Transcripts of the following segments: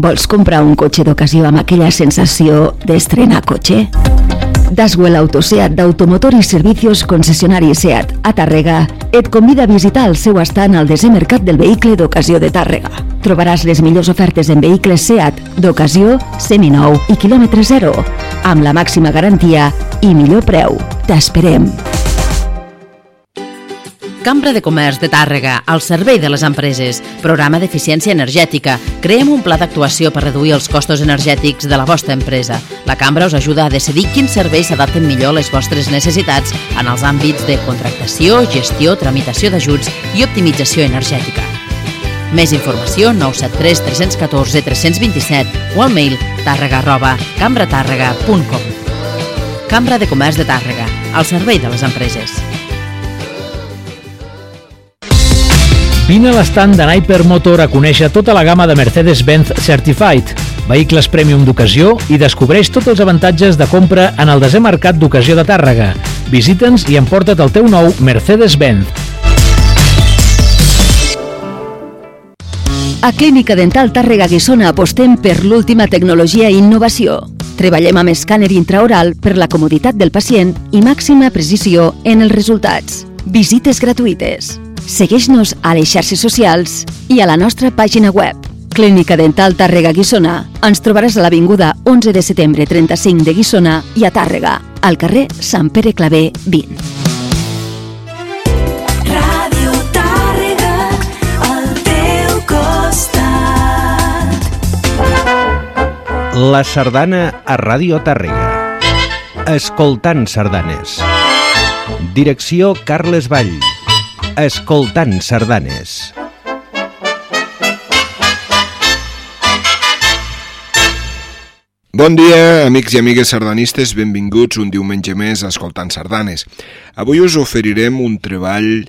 Vols comprar un cotxe d'ocasió amb aquella sensació d'estrenar cotxe? Daswell Autoseat d'Automotor i Servicios Concessionari SEAT a Tàrrega et convida a visitar el seu estant al desè mercat del vehicle d'ocasió de Tàrrega. Trobaràs les millors ofertes en vehicles SEAT d'ocasió, seminou i quilòmetre zero, amb la màxima garantia i millor preu. T'esperem. Cambra de Comerç de Tàrrega, al servei de les empreses. Programa d'eficiència energètica. Creem un pla d'actuació per reduir els costos energètics de la vostra empresa. La Cambra us ajuda a decidir quins serveis s'adapten millor a les vostres necessitats en els àmbits de contractació, gestió, tramitació d'ajuts i optimització energètica. Més informació 973 314 327 o al mail tàrrega arroba cambratàrrega.com Cambra de Comerç de Tàrrega, al servei de les empreses. Vine a l'estand de Niper Motor a conèixer tota la gamma de Mercedes-Benz Certified, vehicles premium d'ocasió i descobreix tots els avantatges de compra en el desè mercat d'ocasió de Tàrrega. Visita'ns i emporta't el teu nou Mercedes-Benz. A Clínica Dental Tàrrega Guissona apostem per l'última tecnologia i innovació. Treballem amb escàner intraoral per la comoditat del pacient i màxima precisió en els resultats. Visites gratuïtes. Segueix-nos a les xarxes socials i a la nostra pàgina web. Clínica Dental Tàrrega Guissona. Ens trobaràs a l'Avinguda 11 de setembre 35 de Guissona i a Tàrrega, al carrer Sant Pere Clavé 20. Ràdio Tàrrega, al teu costat. La sardana a Ràdio Tàrrega. Escoltant sardanes. Direcció Carles Vall. Escoltant sardanes. Bon dia, amics i amigues sardanistes, benvinguts un diumenge més a Escoltant Sardanes. Avui us oferirem un treball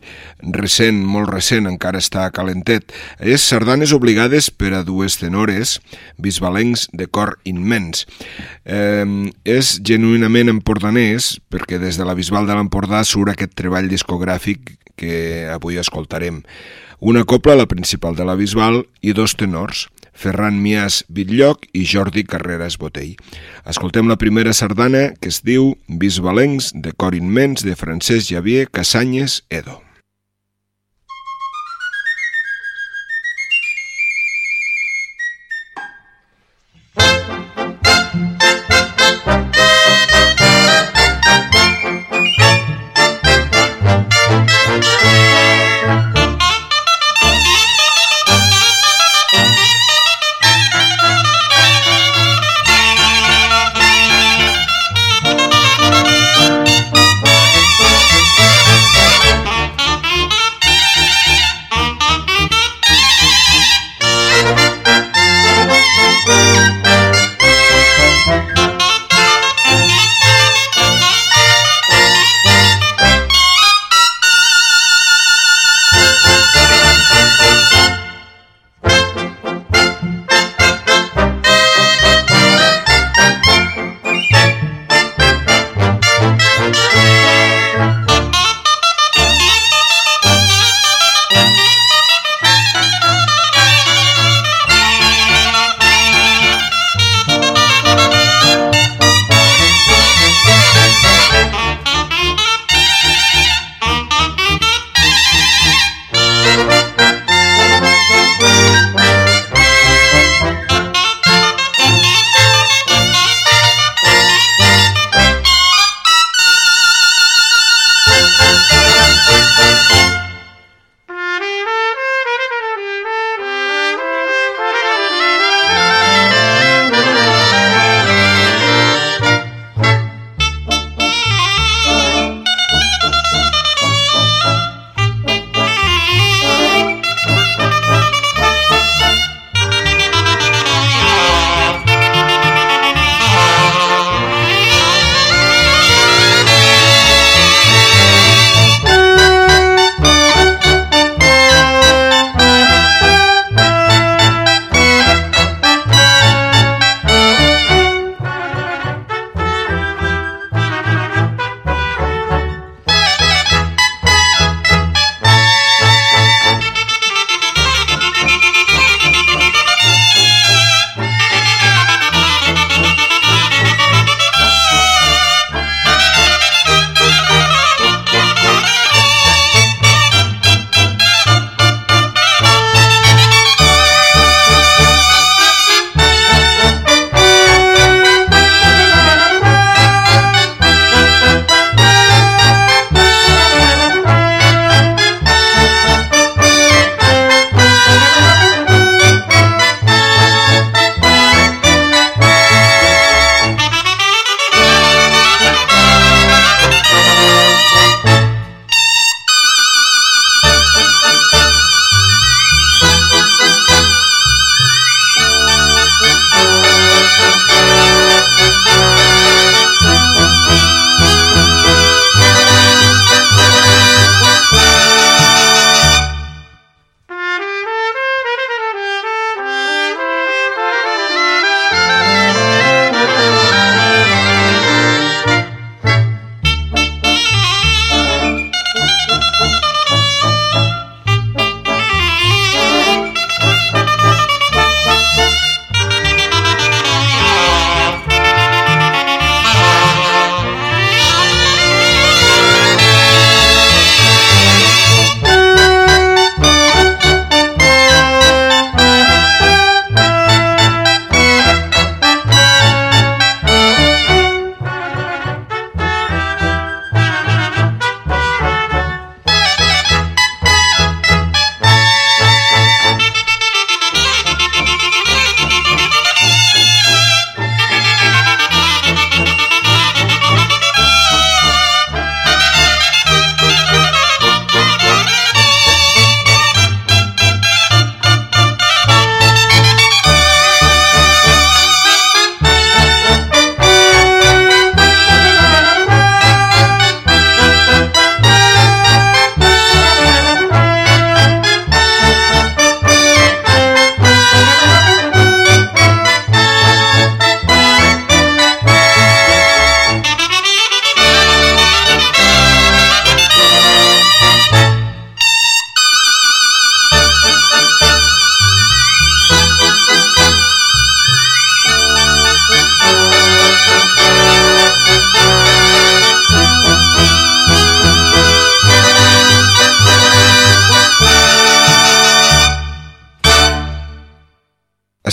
recent, molt recent, encara està calentet. És Sardanes obligades per a dues tenores, bisbalencs de cor immens. Eh, és genuïnament empordanès, perquè des de la Bisbal de l'Empordà surt aquest treball discogràfic que avui escoltarem. Una copla, la principal de la Bisbal, i dos tenors, Ferran Mias Bitlloc i Jordi Carreras Botell. Escoltem la primera sardana que es diu Bisbalencs de cor immens de Francesc Javier Casanyes Edo.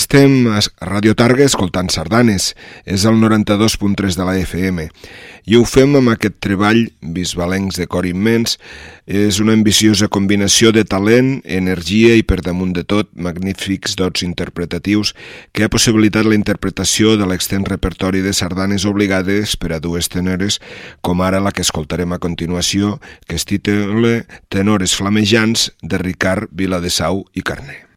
Estem a Radio Targa escoltant sardanes, és el 92.3 de la FM, i ho fem amb aquest treball, bisbalencs de cor immens, és una ambiciosa combinació de talent, energia i, per damunt de tot, magnífics dots interpretatius que ha possibilitat la interpretació de l'extens repertori de sardanes obligades per a dues tenores, com ara la que escoltarem a continuació, que es titula Tenores flamejants de Ricard Viladesau i Carner.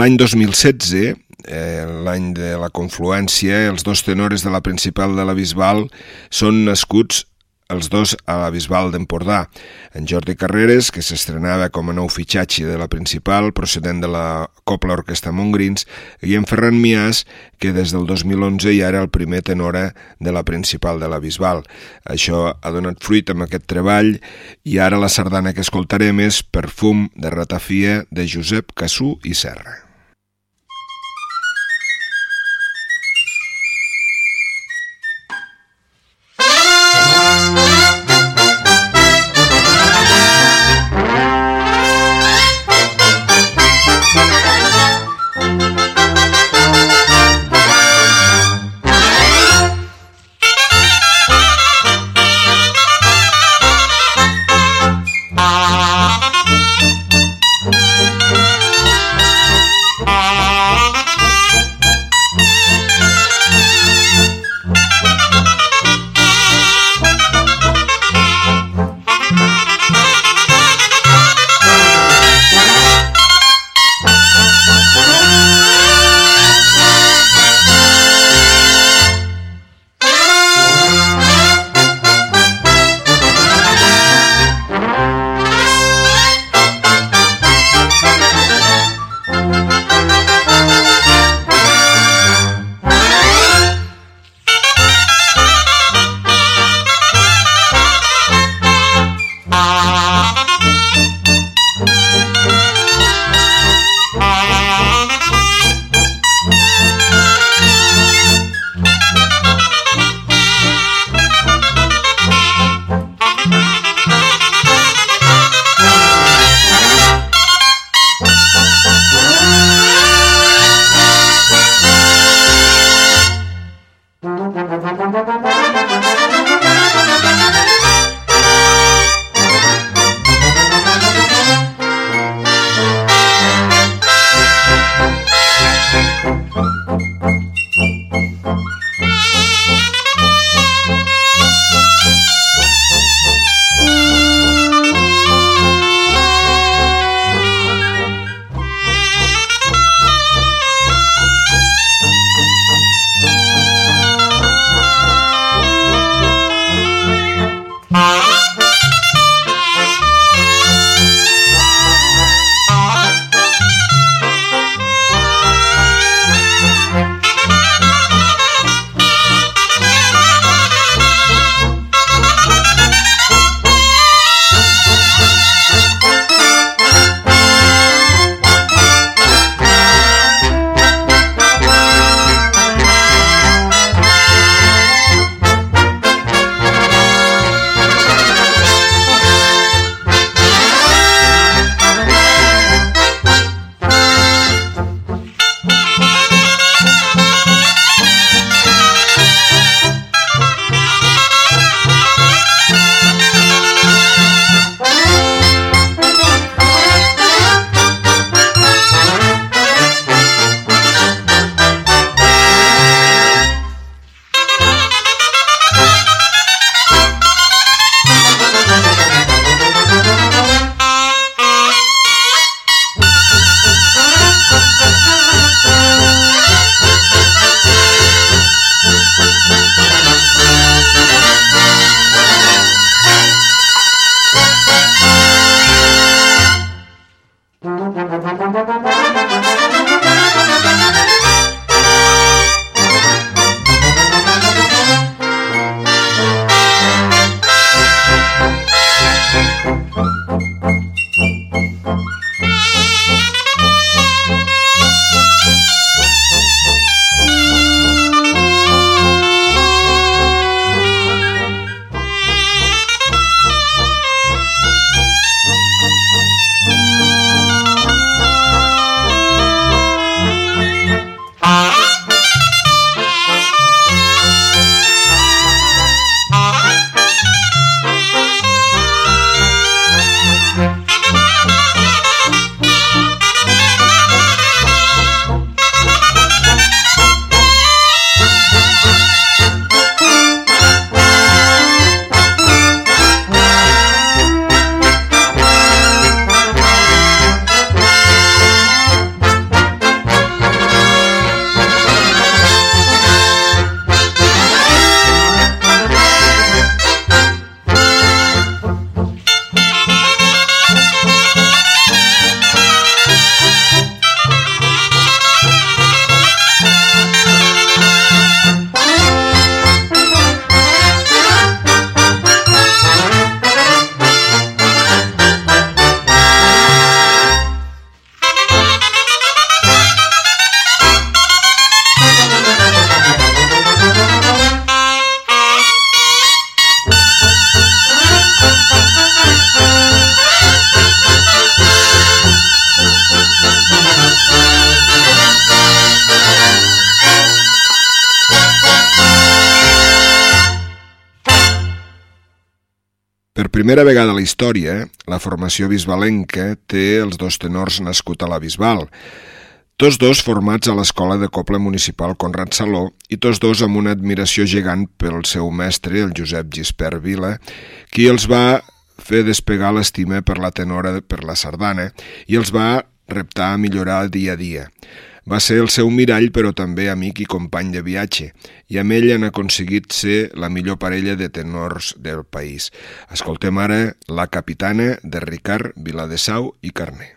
L'any 2016, eh, l'any de la confluència, els dos tenores de la principal de la Bisbal són nascuts els dos a la Bisbal d'Empordà. En Jordi Carreres, que s'estrenava com a nou fitxatge de la principal, procedent de la Copla Orquestra Montgrins, i en Ferran Mias, que des del 2011 ja era el primer tenora de la principal de la Bisbal. Això ha donat fruit amb aquest treball i ara la sardana que escoltarem és Perfum de ratafia de Josep Cassú i Serra. Música primera vegada a la història, la formació bisbalenca té els dos tenors nascut a la Bisbal, tots dos formats a l'Escola de Coble Municipal Conrad Saló i tots dos amb una admiració gegant pel seu mestre, el Josep Gispert Vila, qui els va fer despegar l'estima per la tenora per la sardana i els va reptar a millorar dia a dia. Va ser el seu mirall, però també amic i company de viatge, i amb ell han aconseguit ser la millor parella de tenors del país. Escoltem ara La Capitana de Ricard Viladesau i Carné.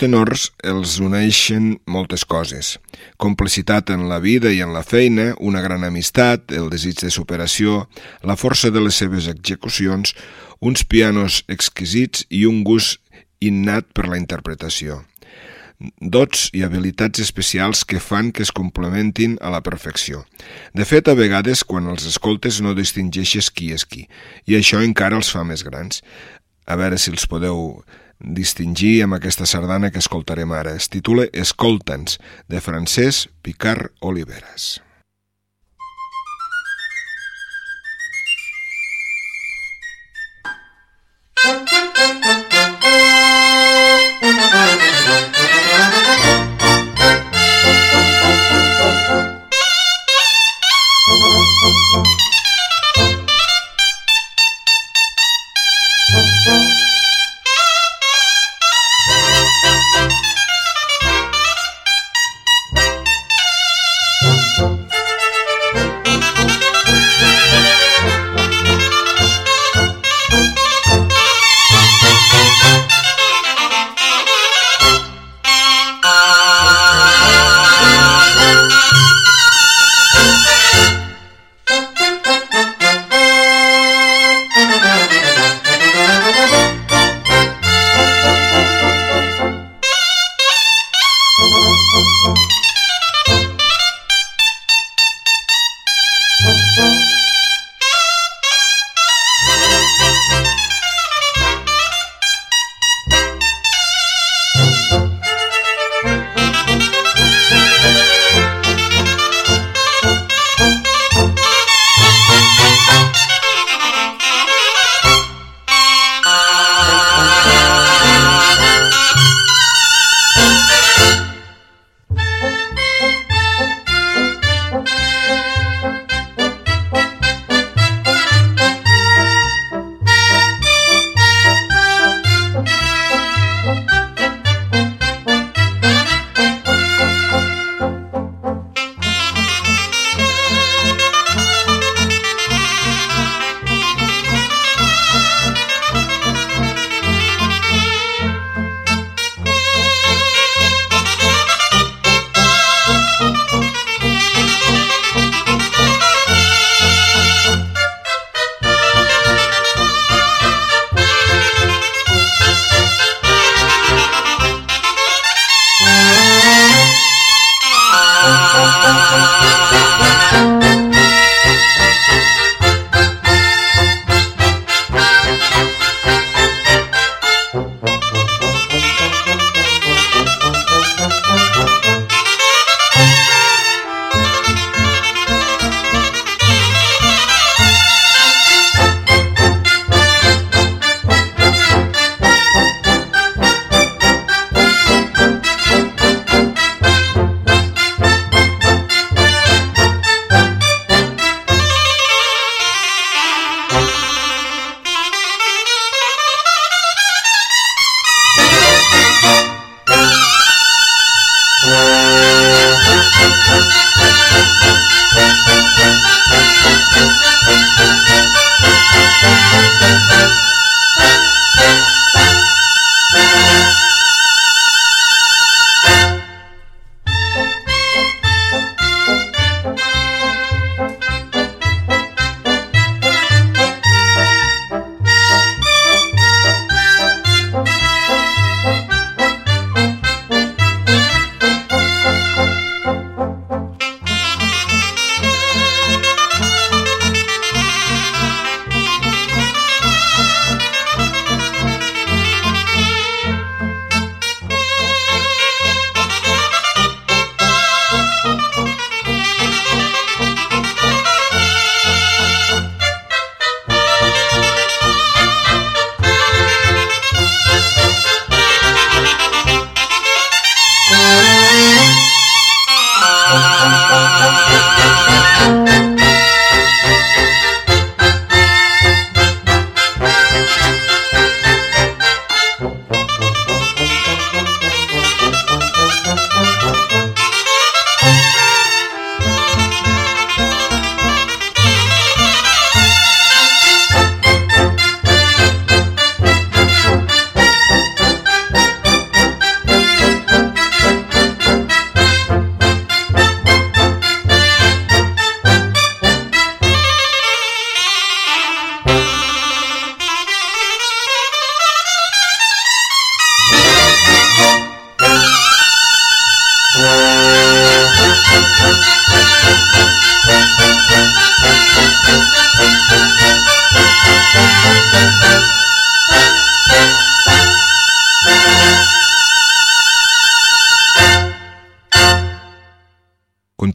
Tenors els uneixen moltes coses. Complicitat en la vida i en la feina, una gran amistat, el desig de superació, la força de les seves execucions, uns pianos exquisits i un gust innat per la interpretació dots i habilitats especials que fan que es complementin a la perfecció. De fet, a vegades, quan els escoltes no distingeixes qui és qui, i això encara els fa més grans. A veure si els podeu distingir amb aquesta sardana que escoltarem ara. Es titula Escolta'ns, de Francesc Picard Oliveres.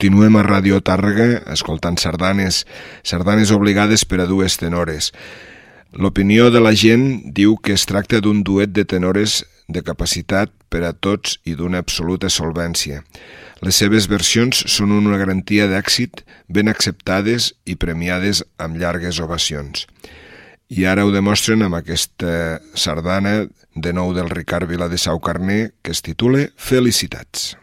Continuem a Radio Tàrrega escoltant sardanes, sardanes obligades per a dues tenores. L'opinió de la gent diu que es tracta d'un duet de tenores de capacitat per a tots i d'una absoluta solvència. Les seves versions són una garantia d'èxit ben acceptades i premiades amb llargues ovacions. I ara ho demostren amb aquesta sardana de nou del Ricard Vila de Sau Carner que es titula Felicitats.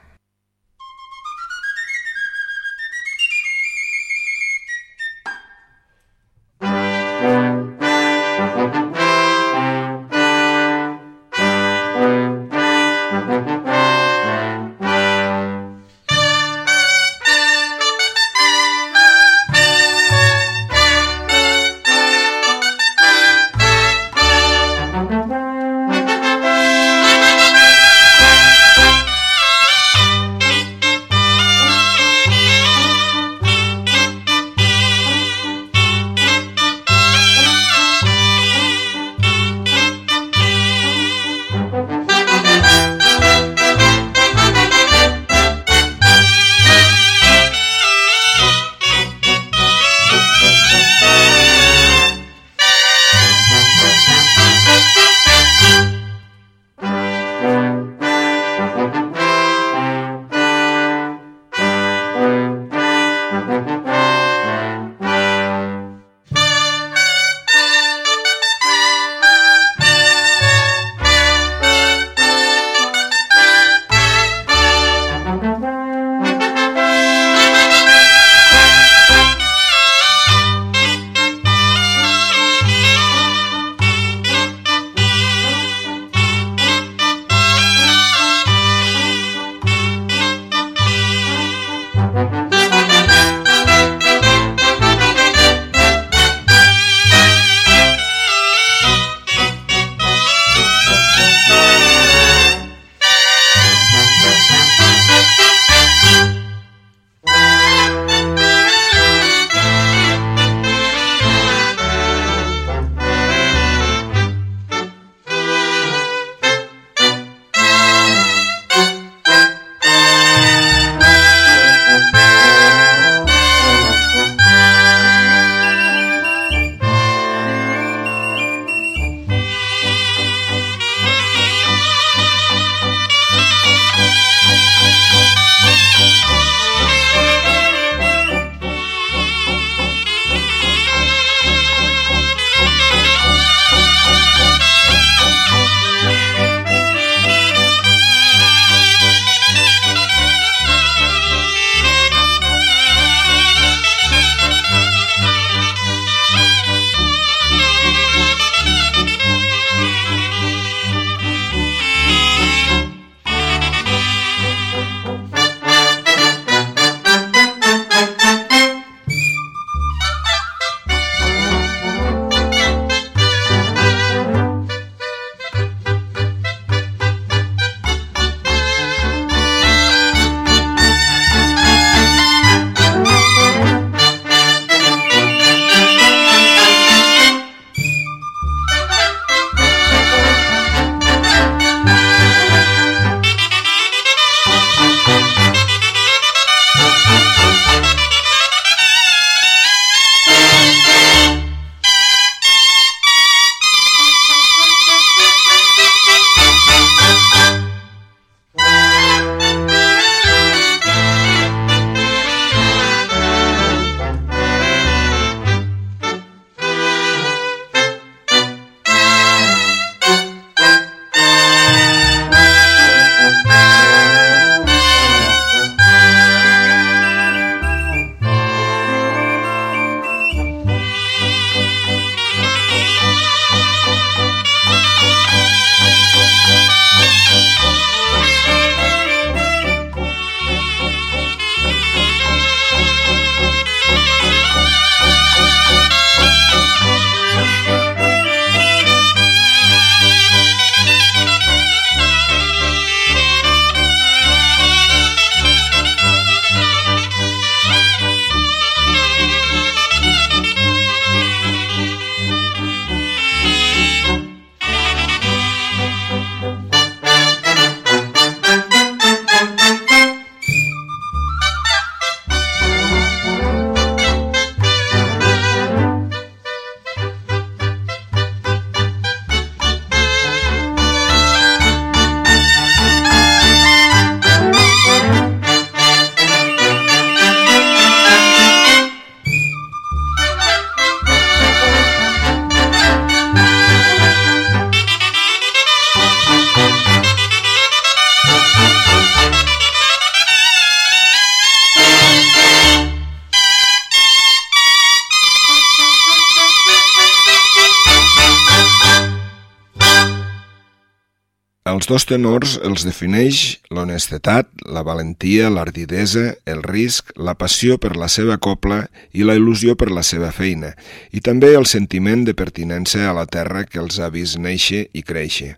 Dos tenors els defineix l'honestetat, la valentia, l'ardidesa, el risc, la passió per la seva copla i la il·lusió per la seva feina, i també el sentiment de pertinença a la terra que els ha vist néixer i créixer.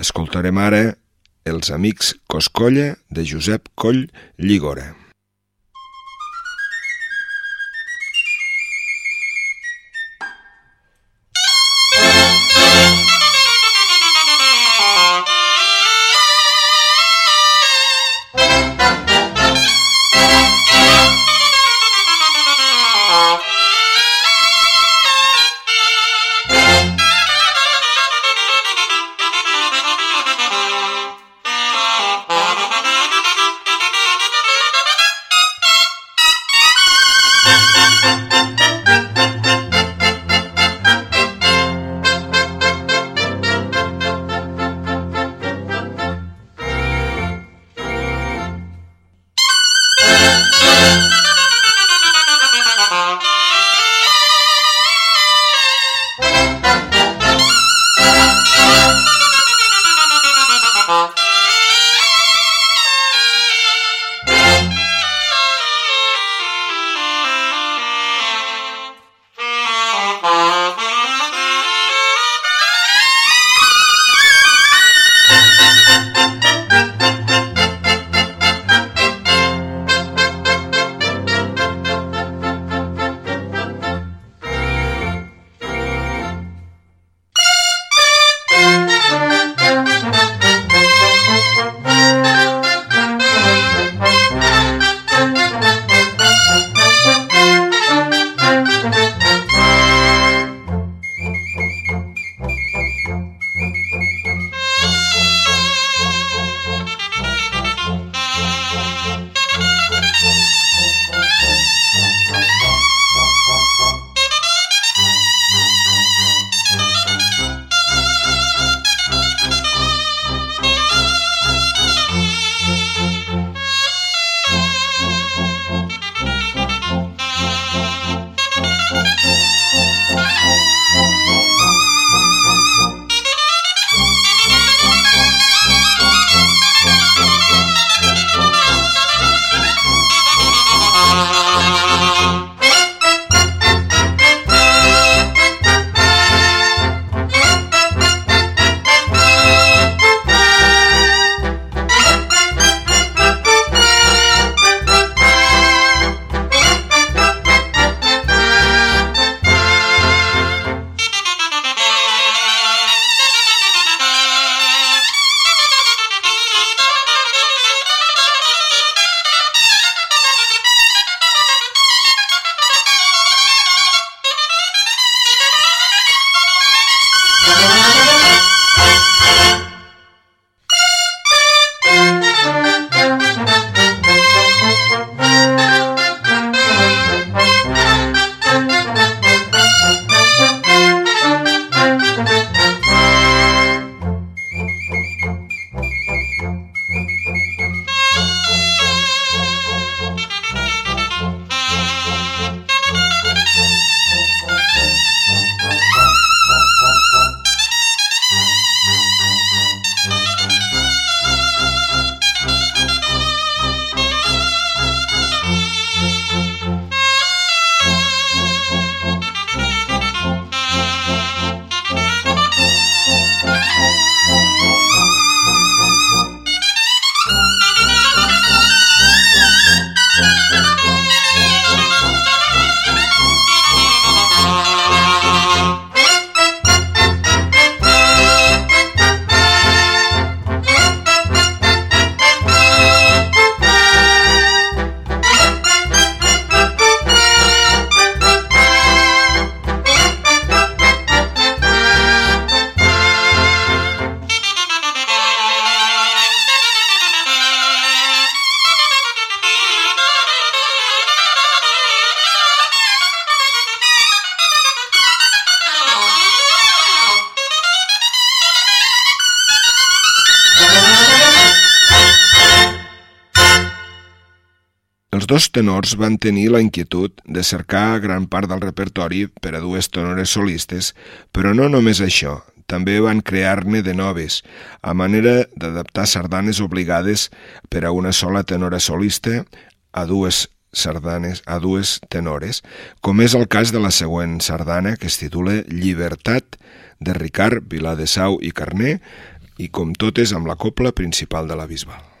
Escoltarem ara Els amics Coscolla de Josep Coll Lligora. Els dos tenors van tenir la inquietud de cercar gran part del repertori per a dues tenores solistes, però no només això, també van crear-ne de noves, a manera d'adaptar sardanes obligades per a una sola tenora solista a dues sardanes a dues tenores, com és el cas de la següent sardana que es titula Llibertat de Ricard Viladesau i Carné i com totes amb la copla principal de la Bisbal.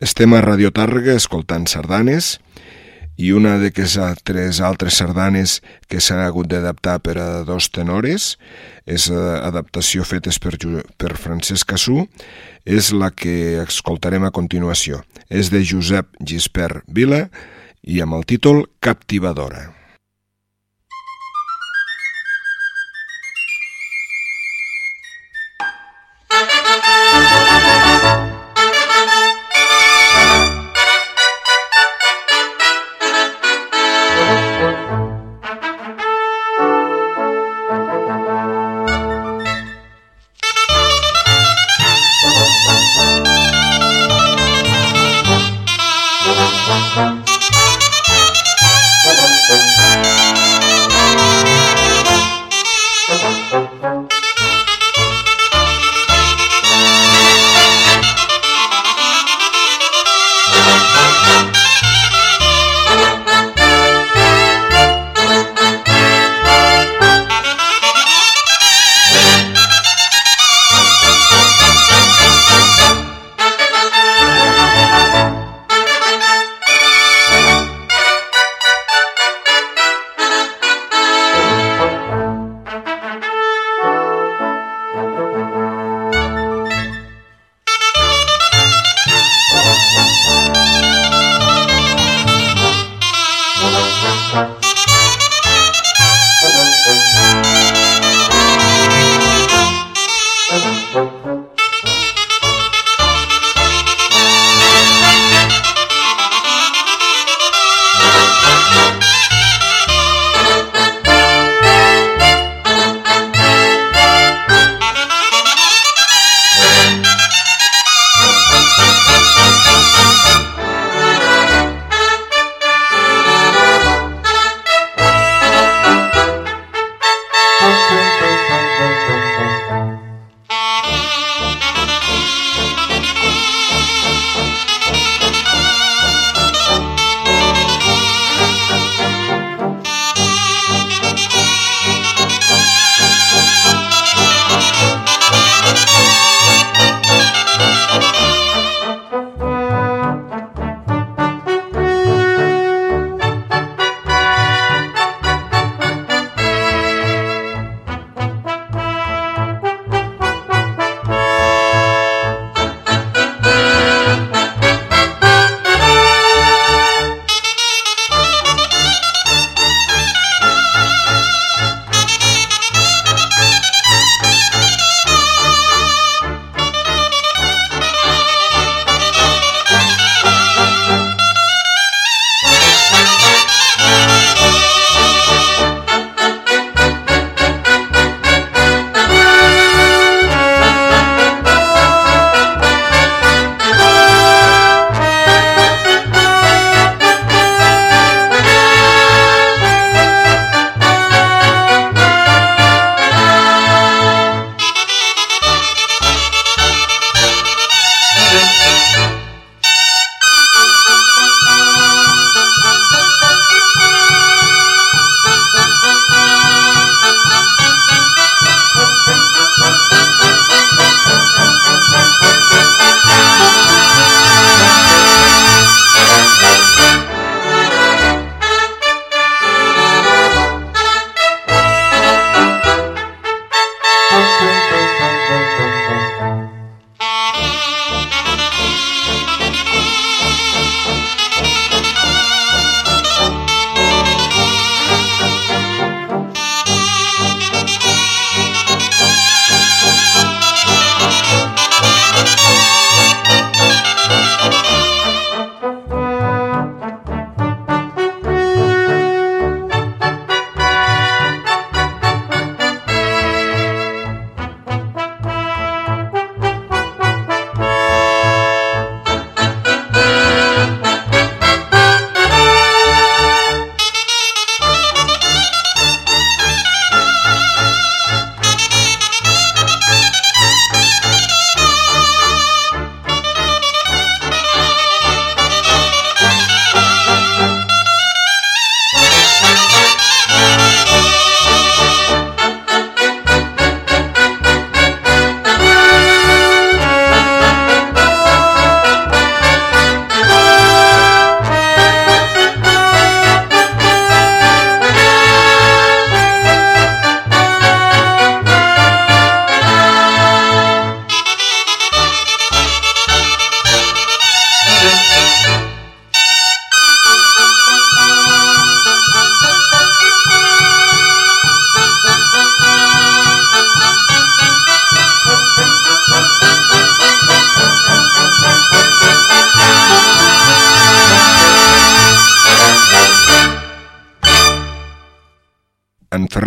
Estem a Radio Tàrrega escoltant sardanes i una de que a tres altres sardanes que s'han hagut d'adaptar per a dos tenores, és eh, adaptació fetes per, per Francesc Cassú, és la que escoltarem a continuació. És de Josep Gispert Vila i amb el títol Captivadora. Thank you.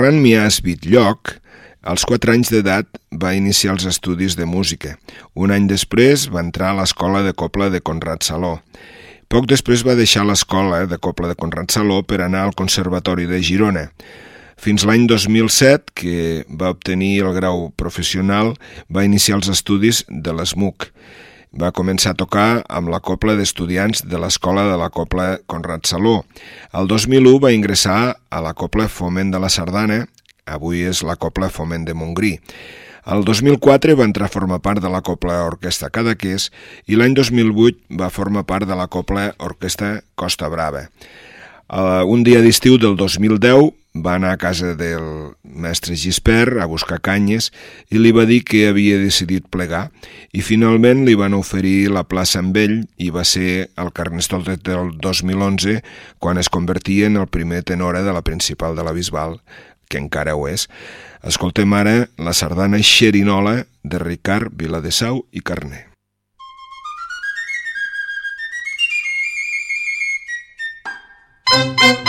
Ferran Mias Bitlloc, als 4 anys d'edat, va iniciar els estudis de música. Un any després va entrar a l'escola de copla de Conrad Saló. Poc després va deixar l'escola de copla de Conrad Saló per anar al Conservatori de Girona. Fins l'any 2007, que va obtenir el grau professional, va iniciar els estudis de l'ESMUC. Va començar a tocar amb la copla d'estudiants de l'Escola de la Copla Conrad Saló. El 2001 va ingressar a la Copla Foment de la Sardana, avui és la Copla Foment de Montgrí. El 2004 va entrar a formar part de la Copla Orquestra Cadaqués i l'any 2008 va formar part de la Copla Orquestra Costa Brava. Uh, un dia d'estiu del 2010 va anar a casa del mestre Gispert a buscar canyes i li va dir que havia decidit plegar i finalment li van oferir la plaça amb ell i va ser el Carnestoltes del 2011 quan es convertia en el primer tenora de la principal de la Bisbal, que encara ho és. Escoltem ara la sardana Xerinola de Ricard Viladesau i Carner. thank you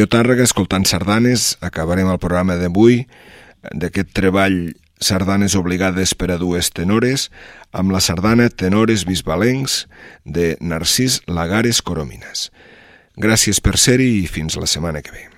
Ràdio Tàrrega, escoltant sardanes, acabarem el programa d'avui d'aquest treball sardanes obligades per a dues tenores amb la sardana Tenores Bisbalencs de Narcís Lagares Coromines. Gràcies per ser-hi i fins la setmana que ve.